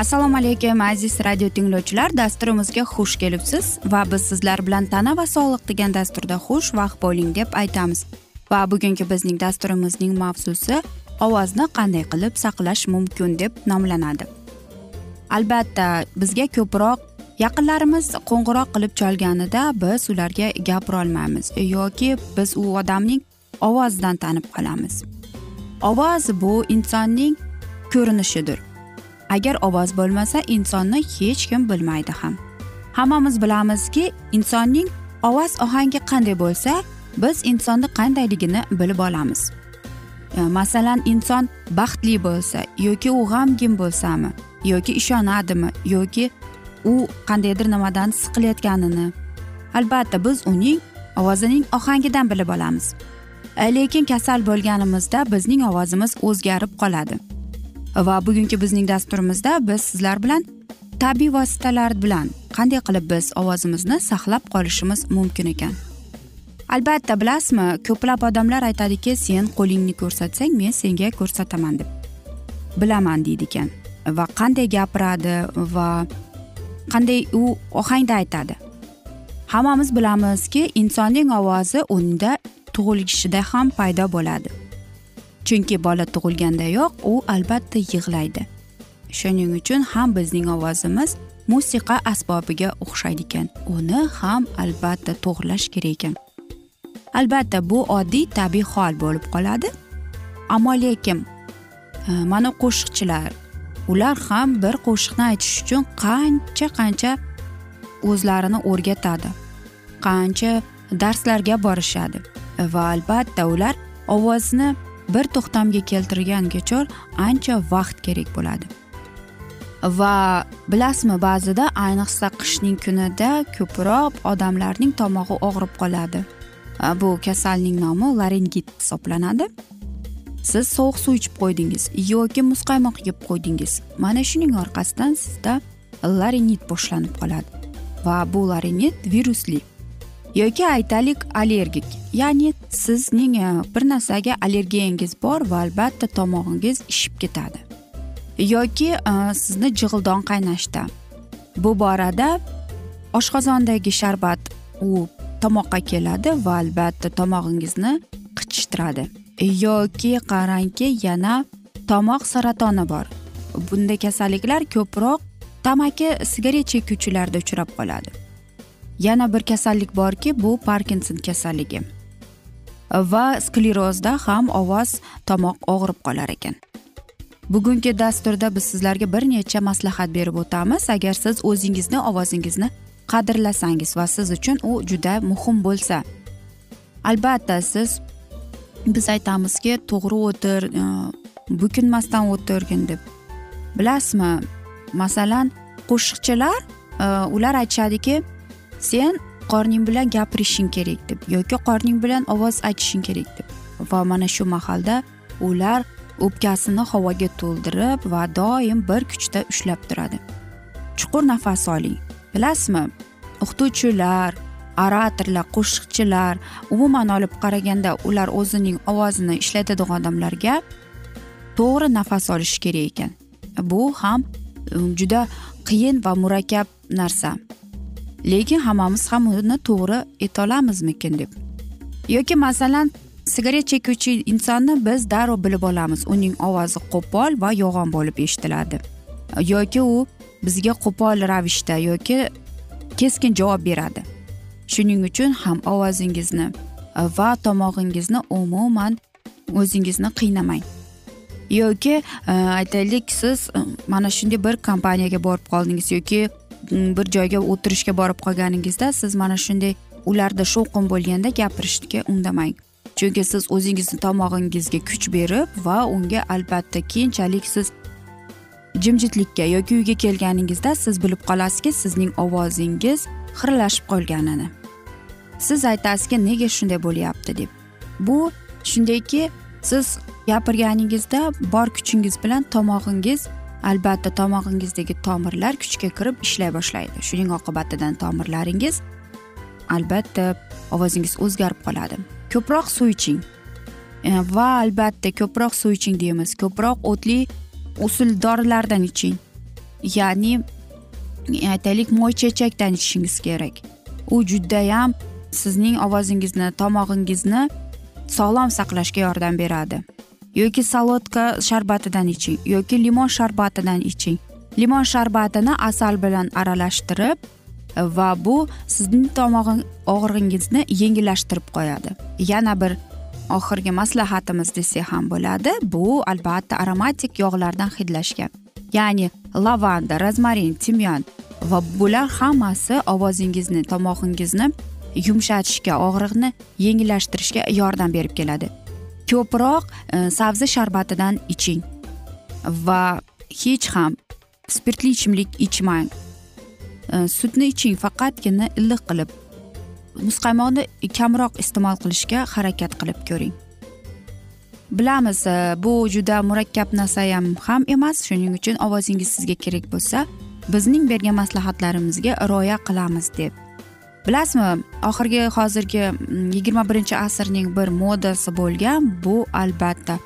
assalomu alaykum aziz radio tinglovchilar. Dasturimizga xush kelibsiz va biz sizlar bilan tana va sog'liq degan dasturda xush vaqt bo'ling deb aytamiz. Va bugungi bizning dasturimizning mavzusi ovozni qanday qilib saqlash mumkin deb nomlanadi. Albatta bizga ko'proq yaqinlarimiz qo'ng'iroq qilib cholganida biz ularga gapirolmaymiz yoki biz u odamning ovozidan tanib qolamiz. Ovoz bu insonning ko'rinishidir. Agar ovoz bo'lmasa insonni hech kim bilmaydi ham. Hammamiz bilamizki insonning ovoz ohangi qanday bo'lsa biz insonni qandayligini bilib olamiz. E, masalan inson baxtli bo'lsa yoki u g'amgin bo'lsami yoki ishonadimi yoki u qandaydir nimadan siqilayotganini albatta biz uning ovozining ohangidan bilib olamiz. E, lekin kasal bo'lganimizda bizning ovozimiz o'zgarib qoladi. Va bugungi bizning dasturimizda biz sizlar bilan tabiiy vositalar bilan qanday qilib biz ovozimizni saqlab qolishimiz mumkin ekan. Albatta bilasizmi ko'plab odamlar aytadiki sen qo'lingni ko'rsatsang men senga ko'rsataman deb bilaman deydi ekan. Va qanday gapiradi va qanday u ohangda aytadi. Hammamiz bilamizki insonning ovozi unda tug'ilishida ham paydo bo'ladi. Chunki bola tug'ilgandayoq u albatta yig'laydi. Shuning uchun ham bizning ovozimiz musiqa asbobiga o'xshaydi ekan. Uni ham albatta to'g'irlash kerak ekan. Albatta bu oddiy tabiiy hol bo'lib qoladi. Ammo lekin e, mana qo'shiqchilar ular ham bir qo'shiqni aytish uchun qancha qancha o'zlarini o'rgatadi qancha darslarga borishadi. Va albatta ular ovozni bir to'xtamga keltirgangacha ancha vaqt kerak bo'ladi. Va bilasizmi ba'zida ayniqsa qishning kunida ko'proq odamlarning tomog'i og'rib qoladi. Bu kasalning nomi laringit hisoblanadi. Siz sovuq suv ichib qo'ydingiz yoki muzqaymoq yeb qo'ydingiz. Mana shuning orqasidan sizda laringit boshlanib qoladi. Va bu laringit virusli. Yoki aytaylik allergik. Ya'ni sizning bir narsaga allergiyangiz bor va albatta tomog'ingiz ishib ketadi. Yoki e, sizni jig'ildon qaynashda. Bu borada oshqozondagi sharbat u tomoqqa keladi va albatta tomog'ingizni qichishtiradi yoki qarangki yana tomoq saratoni bor. Bunday kasalliklar ko'proq tamaki sigaret chekuvchilarda uchrab qoladi. Yana bir kasallik borki bu parkinson kasalligi. Va sklerozda ham ovoz tomoq og'rib qolar ekan. Bugungi dasturda biz sizlarga bir necha maslahat berib o'tamiz. Agar siz o'zingizni ovozingizni qadrlasangiz va siz uchun u juda muhim bo'lsa. Albatta siz biz aytamizki to'g'ri o'tir e, bukinmasdan o'tirgin deb bilasizmi? Masalan qo'shiqchilar e, ular aytishadiki sen qorning bilan gapirishing kerak deb yoki qorning bilan ovoz aytishing kerak deb. Va mana shu mahalda ular o'pkasini havoga to'ldirib va doim bir kuchda ushlab turadi. Chuqur nafas oling. Bilasizmi? O'qituvchilar oratorlar qo'shiqchilar umuman olib qaraganda ular o'zining ovozini ishlatadigan odamlarga to'g'ri nafas olish kerak ekan. Bu ham juda qiyin va murakkab narsa. Lekin hammamiz ham uni to'g'ri etolamizmikin deb. Yoki masalan sigaret chekuvchi insonni biz darrov bilib olamiz uning ovozi qo'pol va yo'g'on bo'lib eshitiladi. Yoki u bizga qo'pol ravishda yoki keskin javob beradi. Shuning uchun ham ovozingizni va tomog'ingizni umuman o'zingizni qiynamang. Yoki e, aytaylik siz e, mana shunday bir kompaniyaga borib qoldingiz yoki Mm, bir joyga o'tirishga borib qolganingizda siz mana shunday ularda shovqin bo'lganda gapirishga undamang. Chunki siz o'zingizni tomog'ingizga kuch berib va unga albatta keyinchalik siz jimjitlikka yoki uyga kelganingizda siz bilib qolasizki sizning ovozingiz xiralashib qolganini. Siz aytasizki nega shunday bo'lyapti deb. Bu shundayki siz gapirganingizda bor kuchingiz bilan tomog'ingiz albatta tomog'ingizdagi tomirlar kuchga kirib ishlay boshlaydi. Shuning oqibatidan tomirlaringiz albatta ovozingiz o'zgarib qoladi. Ko'proq suv iching. E, va albatta ko'proq suv iching deymiz. Ko'proq o'tli usul dorilardan iching. Ya'ni e, aytaylik moychechakdan ichishingiz kerak. U judayam sizning ovozingizni tomog'ingizni sog'lom saqlashga yordam beradi. Yoki salotka sharbatidan iching yoki limon sharbatidan iching. Limon sharbatini asal bilan aralashtirib e, va bu sizning tomog'ing og'rig'ingizni yengillashtirib qo'yadi. Yana bir oxirgi maslahatimiz desak ham bo'ladi bu albatta aromatik yog'lardan hidlashgan. Ya'ni lavanda rozmarin timyon va bular hammasi ovozingizni tomog'ingizni yumshatishga og'riqni yengillashtirishga yordam berib keladi. Ko'proq e, sabzi sharbatidan iching va hech ham spirtli ichimlik ichmang. E, sutni iching faqatgina iliq qilib muzqaymoqni kamroq iste'mol qilishga harakat qilib ko'ring. Bilamiz e, bu juda murakkab narsa ham emas. Shuning uchun ovozingiz sizga kerak bo'lsa bizning bergan maslahatlarimizga rioya qilamiz deb bilasizmi oxirgi hozirgi mm, yigirma birinchi asrning bir modasi bo'lgan bu albatta.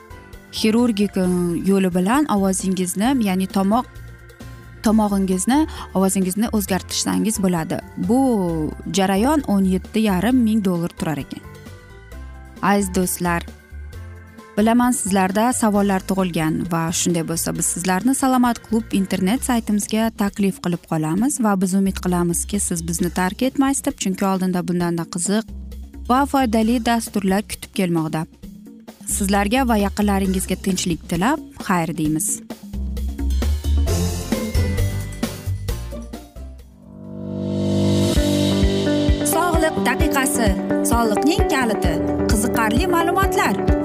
Xirurgik mm, yo'li bilan ovozingizni ya'ni tomoq tomog'ingizni ovozingizni o'zgartirsangiz bo'ladi. Bu jarayon o'n yetti yarim ming dollar turar ekan. Aziz do'stlar bilaman sizlarda savollar tug'ilgan va shunday bo'lsa biz sizlarni salomat klub internet saytimizga taklif qilib qolamiz va biz umid qilamizki siz bizni tark etmaysiz deb chunki oldinda bundanda qiziq va foydali dasturlar kutib kelmoqda. Sizlarga va yaqinlaringizga tinchlik tilab xayr deymiz. Sog'liq daqiqasi. Soliqning kaliti. Qiziqarli ma'lumotlar.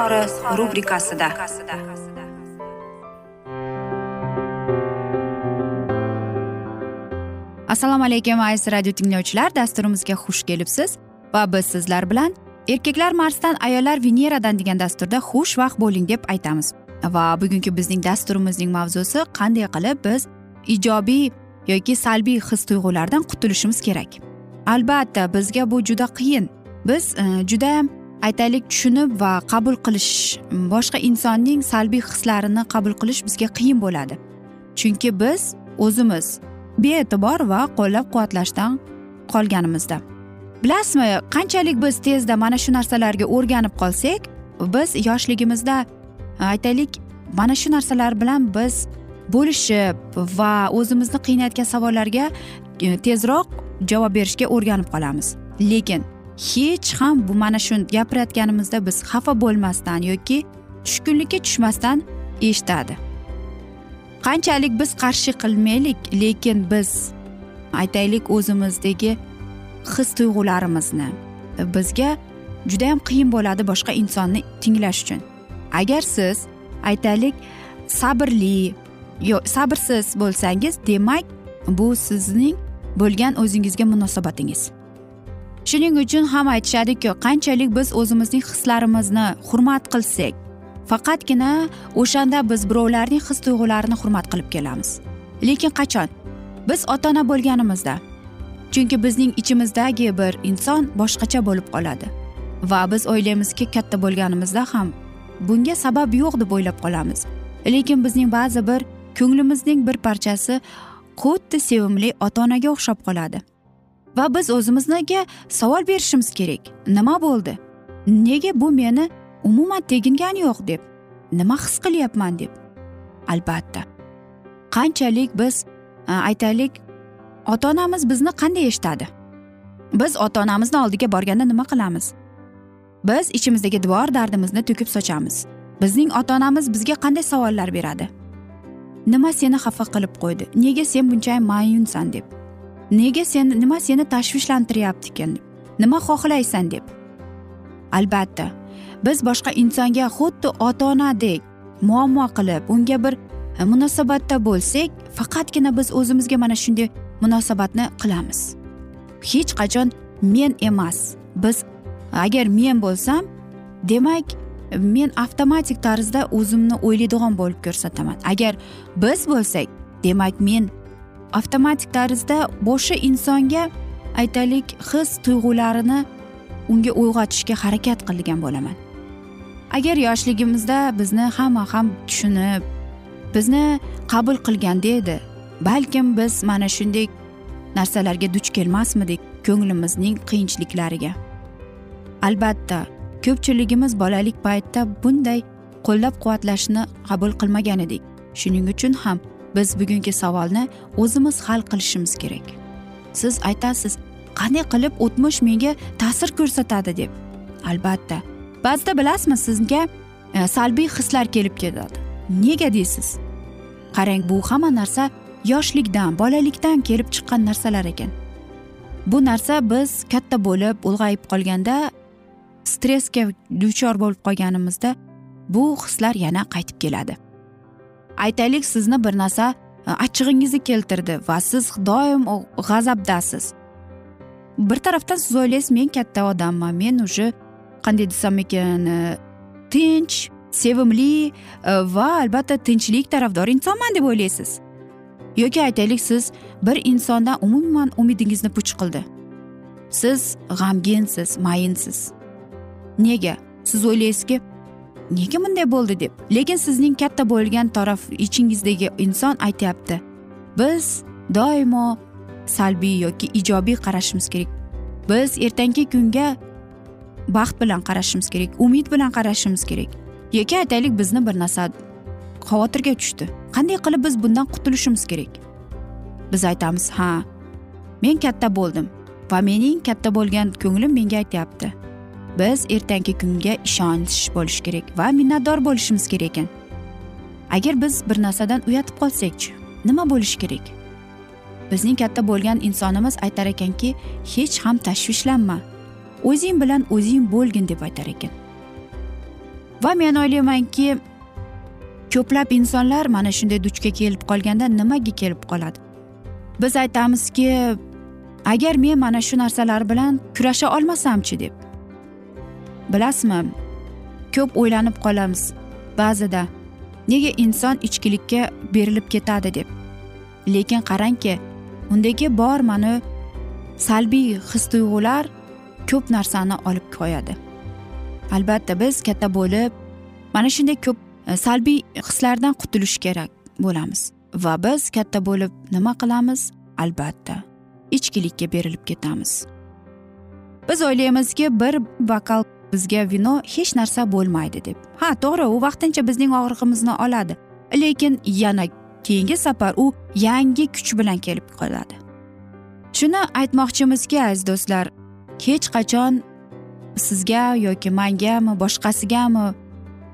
izhori rubrikasida. Assalomu alaykum aziz radio tinglovchilar. Dasturimizga xush kelibsiz va biz sizlar bilan erkaklar marsdan ayollar veneradan degan dasturda xushvaqt bo'ling deb aytamiz. Va bugungi bizning dasturimizning mavzusi qanday qilib biz ijobiy yoki salbiy his tuyg'ulardan qutulishimiz kerak? Albatta bizga bu juda qiyin. Biz e, judayam aytaylik tushunib va qabul qilish boshqa insonning salbiy hislarini qabul qilish bizga qiyin bo'ladi. Chunki biz o'zimiz bee'tibor va qo'llab quvvatlashdan qolganimizda. Bilasizmi qanchalik biz tezda mana shu narsalarga o'rganib qolsak biz yoshligimizda aytaylik mana shu narsalar bilan biz bo'lishib va o'zimizni qiynayotgan savollarga e, tezroq javob berishga o'rganib qolamiz. Lekin hech ham bu mana shu gapirayotganimizda biz xafa bo'lmasdan yoki tushkunlikka tushmasdan eshitadi. Qanchalik biz qarshi qilmaylik lekin biz aytaylik o'zimizdagi his tuyg'ularimizni. Bizga judayam qiyin bo'ladi boshqa insonni tinglash uchun. Agar siz aytaylik sabrli yo sabrsiz bo'lsangiz demak bu sizning bo'lgan o'zingizga munosabatingiz. Shuning uchun ham aytishadiku qanchalik biz o'zimizning hislarimizni hurmat qilsak faqatgina o'shanda biz birovlarning his tuyg'ularini hurmat qilib kelamiz. Lekin qachon? Biz ota ona bo'lganimizda chunki bizning ichimizdagi bir inson boshqacha bo'lib qoladi. Va biz o'ylaymizki katta bo'lganimizda ham bunga sabab yo'q deb o'ylab qolamiz. Lekin bizning ba'zi bir ko'nglimizning bir parchasi xuddi sevimli ota onaga o'xshab qoladi. Va biz o'zimizga savol berishimiz kerak. Nima bo'ldi? Nega bu meni umuman tegingani yo'q deb nima his qilyapman deb? Albatta. Qanchalik biz aytaylik ota onamiz bizni qanday eshitadi? Biz ota onamizni oldiga borganda nima qilamiz? Biz ichimizdagi bor dardimizni to'kib sochamiz. Bizning ota onamiz bizga qanday savollar beradi? Nima seni xafa qilib qo'ydi? Nega sen bunchayam mayunsan deb? Nega sen nima seni tashvishlantiryapti ekan nima xohlaysan deb? Albatta. Biz boshqa insonga xuddi ota onadek muammo qilib unga bir e, munosabatda bo'lsak faqatgina biz o'zimizga mana shunday munosabatni qilamiz. Hech qachon men emas. Biz agar men bo'lsam demak men avtomatik tarzda o'zimni o'ylaydigan bo'lib ko'rsataman. Agar biz bo'lsak demak men avtomatik tarzda boshqa insonga aytaylik his tuyg'ularini unga uyg'otishga harakat qilgan bo'laman. Agar yoshligimizda bizni hamma ham tushunib bizni qabul qilganda edi balkim biz mana shunday narsalarga duch kelmasmidik ko'nglimizning qiyinchiliklariga. Albatta ko'pchiligimiz bolalik paytda bunday qo'llab quvvatlashni qabul qilmagan edik. Shuning uchun ham biz bugungi savolni o'zimiz hal qilishimiz kerak. Siz aytasiz qanday qilib o'tmish menga ta'sir ko'rsatadi deb. Albatta ba'zida bilasizmi sizga e, salbiy hislar kelib ketadi. Nega deysiz? Qarang bu hamma narsa yoshlikdan bolalikdan kelib chiqqan narsalar ekan. Bu narsa biz katta bo'lib ulg'ayib qolganda stressga duchor bo'lib qolganimizda bu hislar yana qaytib keladi. Aytaylik sizni bir narsa e, achchig'ingizni keltirdi va siz doim g'azabdasiz. Bir tarafdan siz o'ylaysiz men katta odamman men уже qanday desam ekan e, tinch sevimli e, va albatta tinchlik tarafdor insonman deb o'ylaysiz. Yoki aytaylik siz bir insondan umuman umidingizni puch qildi. Siz g'amginsiz mayinsiz. Nega? Siz o'ylaysizki nega bunday bo'ldi deb. Lekin sizning katta bo'lgan taraf ichingizdagi inson aytyapti. Biz doimo salbiy yoki ijobiy qarashimiz kerak. Biz ertangi kunga baxt bilan qarashimiz kerak umid bilan qarashimiz kerak. Yoki aytaylik bizni bir narsa xavotirga tushdi. Qanday qilib biz bundan qutulishimiz kerak? Biz aytamiz ha men katta bo'ldim va mening katta bo'lgan ko'nglim menga aytyapti. Biz ertangi kunga ishonch bo'lishi kerak va minnatdor bo'lishimiz kerak ekan. Agar biz bir narsadan uyatib qolsakchi nima bo'lishi kerak? Bizning katta bo'lgan insonimiz aytar ekanki hech ham tashvishlanma. O'zing bilan o'zing bo'lgin deb aytar ekan. Va men o'ylaymanki ko'plab insonlar mana shunday duchga kelib qolganda nimaga kelib qoladi? Biz aytamizki agar men mana shu narsalar bilan kurasha olmasamchi deb bilasizmi ko'p o'ylanib qolamiz. Ba'zida nega inson ichkilikka berilib ketadi deb. Lekin qarangki undagi bor mana salbiy his tuyg'ular ko'p narsani olib qo'yadi. Albatta biz katta bo'lib mana shunday ko'p e, salbiy hislardan qutulish kerak bo'lamiz. Va biz katta bo'lib nima qilamiz? Albatta ichkilikka berilib ketamiz. Biz o'ylaymizki bir bokal bizga vino hech narsa bo'lmaydi deb. Ha to'g'ri u vaqtincha bizning og'rig'imizni oladi. Lekin yana keyingi safar u yangi kuch bilan kelib qoladi. Shuni aytmoqchimizki aziz do'stlar hech qachon sizga yoki mangami boshqasigami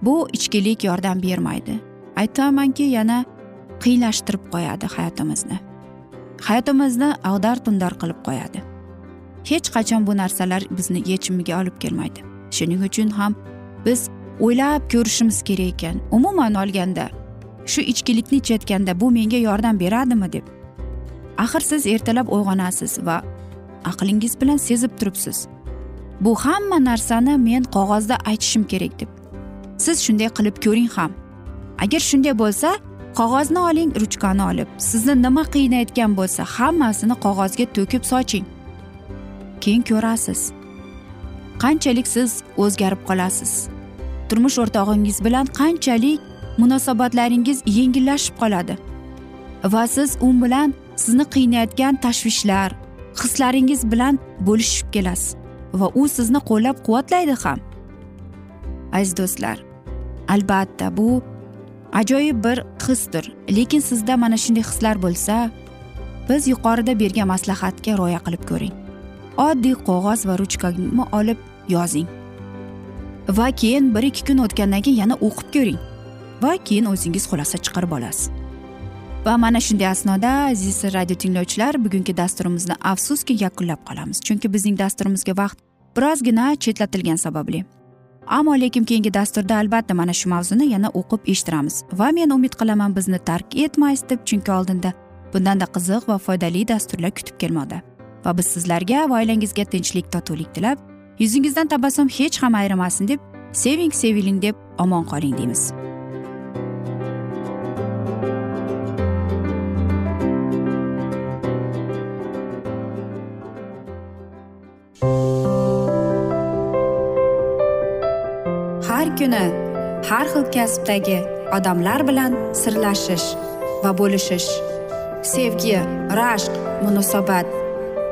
bu ichkilik yordam bermaydi. Aytamanki yana qiyinlashtirib qo'yadi hayotimizni. Hayotimizni ag'dar tundar qilib qo'yadi. Hech qachon bu narsalar bizni yechimiga olib kelmaydi. Shuning uchun ham biz o'ylab ko'rishimiz kerak ekan. Umuman olganda shu ichkilikni ichayotganda bu menga yordam beradimi deb. Axir siz ertalab uyg'onasiz va aqlingiz bilan sezib turibsiz. Bu hamma narsani men qog'ozda aytishim kerak deb. Siz shunday qilib ko'ring ham. Agar shunday bo'lsa qog'ozni oling ruchkani olib. Sizni nima qiynayotgan bo'lsa hammasini qog'ozga to'kib soching. Keyin ko'rasiz. Qanchalik siz o'zgarib qolasiz? Turmush o'rtog'ingiz bilan qanchalik munosabatlaringiz yengillashib qoladi? Va siz u bilan sizni qiynayotgan tashvishlar hislaringiz bilan bo'lishib kelasiz va u sizni qo'llab quvvatlaydi ham. Aziz do'stlar albatta bu ajoyib bir hisdir lekin sizda mana shunday hislar bo'lsa biz yuqorida bergan maslahatga rioya qilib ko'ring. Oddiy qog'oz va ruchkani olib yozing. Va keyin bir ikki kun o'tgandan keyin yana o'qib ko'ring. Va keyin o'zingiz xulosa chiqarib olasiz. Va mana shunday asnoda aziz radio tinglovchilar bugungi dasturimizni afsuski yakunlab qolamiz. Chunki bizning dasturimizga vaqt birozgina chetlatilgani sababli. Ammo lekin keyingi dasturda albatta mana shu mavzuni yana o'qib eshittiramiz. Va men umid qilaman bizni tark etmaysiz deb chunki oldinda bundanda qiziq va foydali dasturlar kutib kelmoqda. Va biz sizlarga va oilangizga tinchlik totuvlik tilab yuzingizdan tabassum hech ham ayrimasin deb seving seviling deb omon qoling deymiz. Har kuni har xil kasbdagi odamlar bilan sirlashish va bo'lishish sevgi rashq munosabat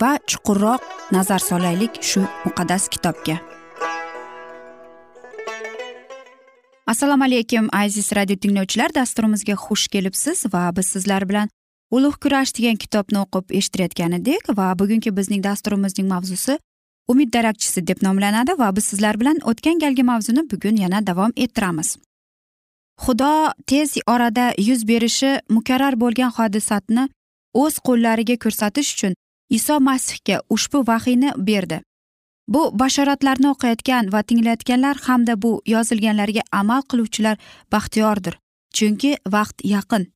va chuqurroq nazar solaylik shu muqaddas kitobga. Assalomu alaykum aziz radio tinglovchilar. Dasturimizga xush kelibsiz va biz sizlar bilan ulug' kurash degan kitobni o'qib eshittirayotgan edik va bugungi bizning dasturimizning mavzusi umid darakchisi deb nomlanadi va biz sizlar bilan o'tgan galgi mavzuni bugun yana davom ettiramiz. Xudo tez orada yuz berishi mukarrar bo'lgan hodisatni o'z qo'llariga ko'rsatish uchun iso masihga ushbu vahiyni berdi. Bu bashoratlarni o'qiyotgan va tinglayotganlar hamda bu yozilganlarga amal qiluvchilar baxtiyordir chunki vaqt yaqin.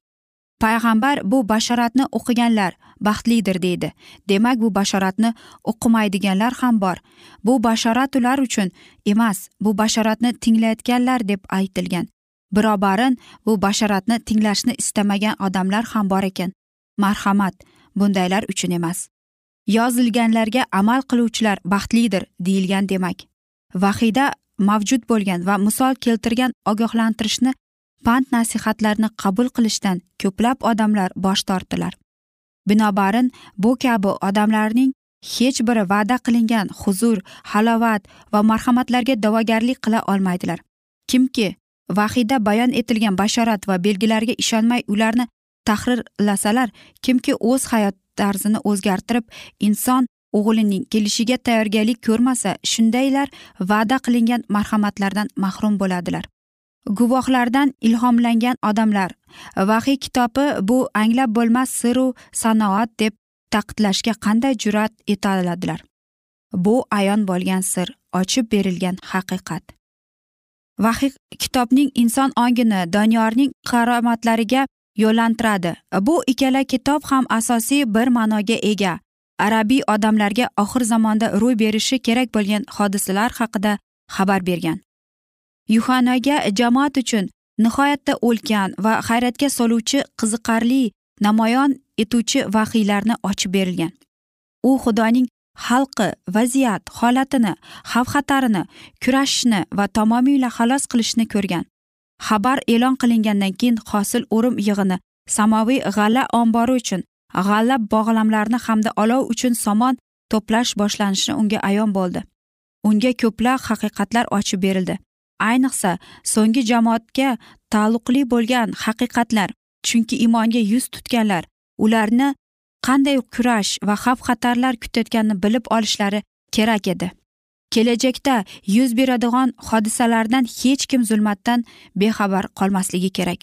Payg'ambar bu bashoratni o'qiganlar baxtlidir deydi. Demak bu bashoratni o'qimaydiganlar ham bor. Bu bashorat ular uchun emas bu bashoratni tinglayotganlar deb aytilgan. Birobarin bu bashoratni tinglashni istamagan odamlar ham bor ekan. Marhamat bundaylar uchun emas. Yozilganlarga amal qiluvchilar baxtlidir deyilgan demak. Vahiyda mavjud bo'lgan va misol keltirgan ogohlantirishni pand nasihatlarni qabul qilishdan ko'plab odamlar bosh tortdilar. Binobarin bu kabi odamlarning hech biri va'da qilingan huzur halovat va marhamatlarga da'vogarlik qila olmaydilar. Kimki vahiyda bayon etilgan bashorat va belgilarga ishonmay ularni tahrirlasalar kimki o'z hayot tarzini o'zgartirib inson o'g'lining kelishiga tayyorgarlik ko'rmasa shundaylar va'da qilingan marhamatlardan mahrum bo'ladilar. Guvohlardan ilhomlangan odamlar. Vahiy kitobi bu anglab bo'lmas siru sanoat deb taqidlashga qanday jur'at eta oladilar? Bu ayon bo'lgan sir ochib berilgan haqiqat. Vahiy kitobning inson ongini doniyorning karomatlariga yo'llantiradi. Bu ikkala kitob ham asosiy bir ma'noga ega. Arabiy odamlarga oxir zamonda ro'y berishi kerak bo'lgan hodisalar haqida xabar bergan. Yuhanaga jamoat uchun nihoyatda ulkan va hayratga soluvchi qiziqarli namoyon etuvchi vahiylarni ochib berilgan. U xudoning xalqi vaziyat holatini xavf xatarini kurashishni va tamomiyla xalos qilishni ko'rgan. Xabar e'lon qilingandan keyin hosil o'rim yig'ini samoviy g'alla ombori uchun g'alla bog'lamlarni hamda olov uchun somon to'plash boshlanishi unga ayon bo'ldi. Unga ko'plab haqiqatlar ochib berildi. Ayniqsa so'nggi jamoatga taalluqli bo'lgan haqiqatlar chunki imonga yuz tutganlar ularni qanday kurash va xavf xatarlar kutayotganini bilib olishlari kerak edi. Kelajakda yuz beradigan hodisalardan hech kim zulmatdan bexabar qolmasligi kerak.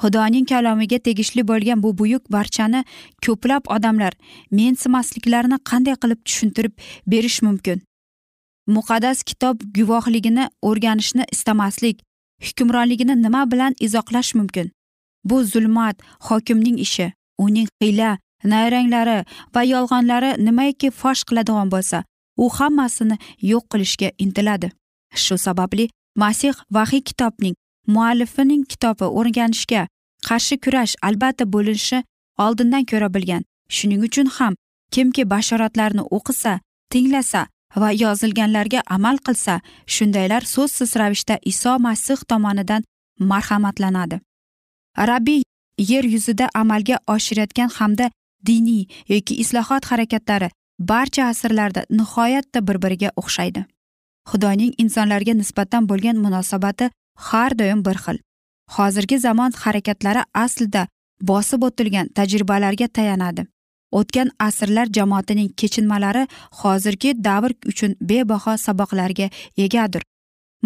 Xudoning kalomiga tegishli bo'lgan bu buyuk barchani ko'plab odamlar mensimasliklarini qanday qilib tushuntirib berish mumkin? Muqaddas kitob guvohligini o'rganishni istamaslik hukmronligini nima bilan izohlash mumkin? Bu zulmat hokimning ishi uning hiyla nayranglari va yolg'onlari nimaiki fosh qiladigan bo'lsa u hammasini yo'q qilishga intiladi. Shu sababli masih vahiy kitobning muallifining kitobi o'rganishga qarshi kurash albatta bo'linishi oldindan ko'ra bilgan. Shuning uchun ham kimki bashoratlarni o'qisa tinglasa va yozilganlarga amal qilsa shundaylar so'zsiz ravishda iso masih tomonidan marhamatlanadi. Rabbiy yer yuzida amalga oshirayotgan hamda diniy yoki islohot harakatlari barcha asrlarda nihoyatda bir biriga o'xshaydi. Xudoning insonlarga nisbatan bo'lgan munosabati har doim bir xil. Hozirgi zamon harakatlari aslida bosib o'tilgan tajribalarga tayanadi. O'tgan asrlar jamoatining kechinmalari hozirgi davr uchun bebaho saboqlarga egadir.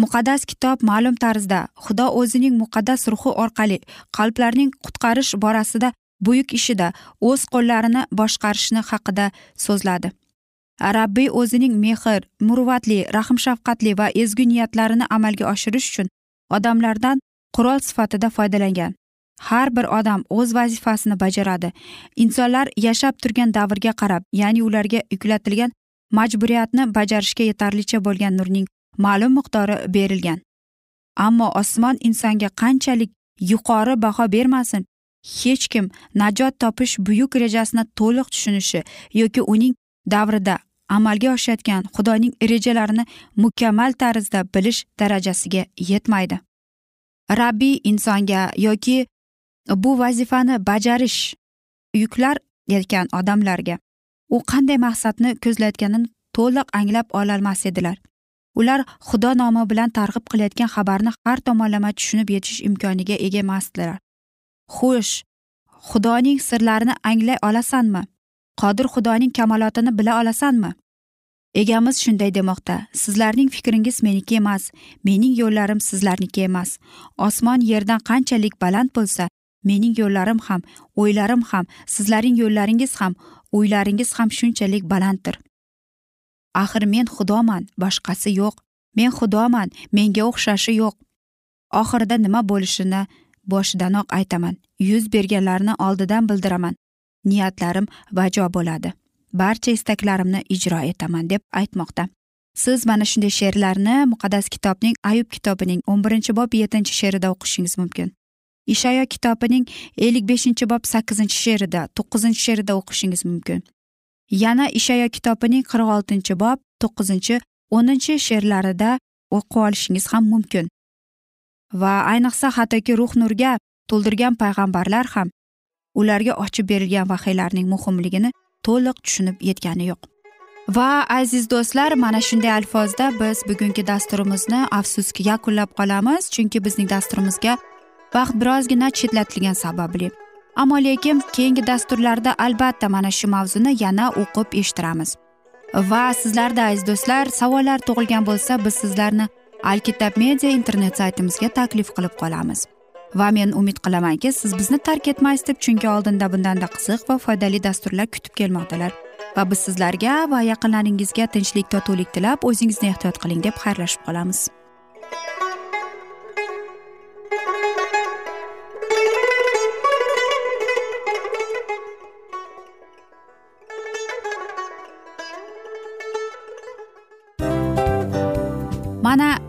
Muqaddas kitob ma'lum tarzda xudo o'zining muqaddas ruhi orqali qalblarning qutqarish borasida buyuk ishida o'z qo'llarini boshqarishni haqida so'zladi. Rabbiy o'zining mehr muruvvatli rahm shafqatli va ezgu niyatlarini amalga oshirish uchun odamlardan qurol sifatida foydalangan. Har bir odam o'z vazifasini bajaradi. Insonlar yashab turgan davrga qarab ya'ni ularga yuklatilgan majburiyatni bajarishga yetarlicha bo'lgan nurning ma'lum miqdori berilgan. Ammo osmon insonga qanchalik yuqori baho bermasin hech kim najot topish buyuk rejasini to'liq tushunishi yoki uning davrida amalga oshayotgan xudoning rejalarini mukammal tarzda bilish darajasiga yetmaydi. Rabbiy insonga yoki bu vazifani bajarish yuklar etgan odamlarga u qanday maqsadni ko'zlayotganini to'liq anglab ololmas edilar. Ular xudo nomi bilan targ'ib qilayotgan xabarni har tomonlama tushunib yetish imkoniga ega emasdilar. Xo'sh xudoning sirlarini anglay olasanmi? Qodir xudoning kamolotini bila olasanmi? Egamiz shunday demoqda sizlarning fikringiz meniki emas mening yo'llarim sizlarniki emas. Osmon yerdan qanchalik baland bo'lsa mening yo'llarim ham o'ylarim ham sizlarning yo'llaringiz ham o'ylaringiz ham shunchalik balanddir. Axir men xudoman boshqasi yo'q. Men xudoman menga o'xshashi yo'q. Oxirida nima bo'lishini boshidanoq aytaman. Yuz berganlarni oldidan bildiraman. Niyatlarim bajo bo'ladi. Barcha istaklarimni ijro etaman deb aytmoqda. Siz mana shunday she'rlarni muqaddas kitobning ayub kitobining o'n birinchi bob yettinchi she'rida o'qishingiz mumkin. Ishayo kitobining ellik beshinchi bob sakkizinchi she'rida to'qqizinchi she'rida o'qishingiz mumkin. Yana ishayo kitobining qirq oltinchi bob to'qqizinchi o'ninchi she'rlarida o'qib olishingiz ham mumkin. Va ayniqsa hattoki ruh nurga to'ldirgan payg'ambarlar ham ularga ochib berilgan vahiylarning muhimligini to'liq tushunib yetgani yo'q. Va aziz do'stlar mana shunday alfozda biz bugungi dasturimizni afsuski yakunlab qolamiz chunki bizning dasturimizga vaqt birozgina chetlatilgani sababli. Ammo lekin keyingi dasturlarda albatta mana shu mavzuni yana o'qib eshittiramiz. Va sizlarda aziz do'stlar savollar tug'ilgan bo'lsa biz sizlarni alkitab media internet saytimizga taklif qilib qolamiz. Va men umid qilamanki siz bizni tark etmaysiz deb chunki oldinda bundanda qiziq va foydali dasturlar kutib kelmoqdalar. Va biz sizlarga va yaqinlaringizga tinchlik totuvlik tilab o'zingizni ehtiyot qiling deb xayrlashib qolamiz.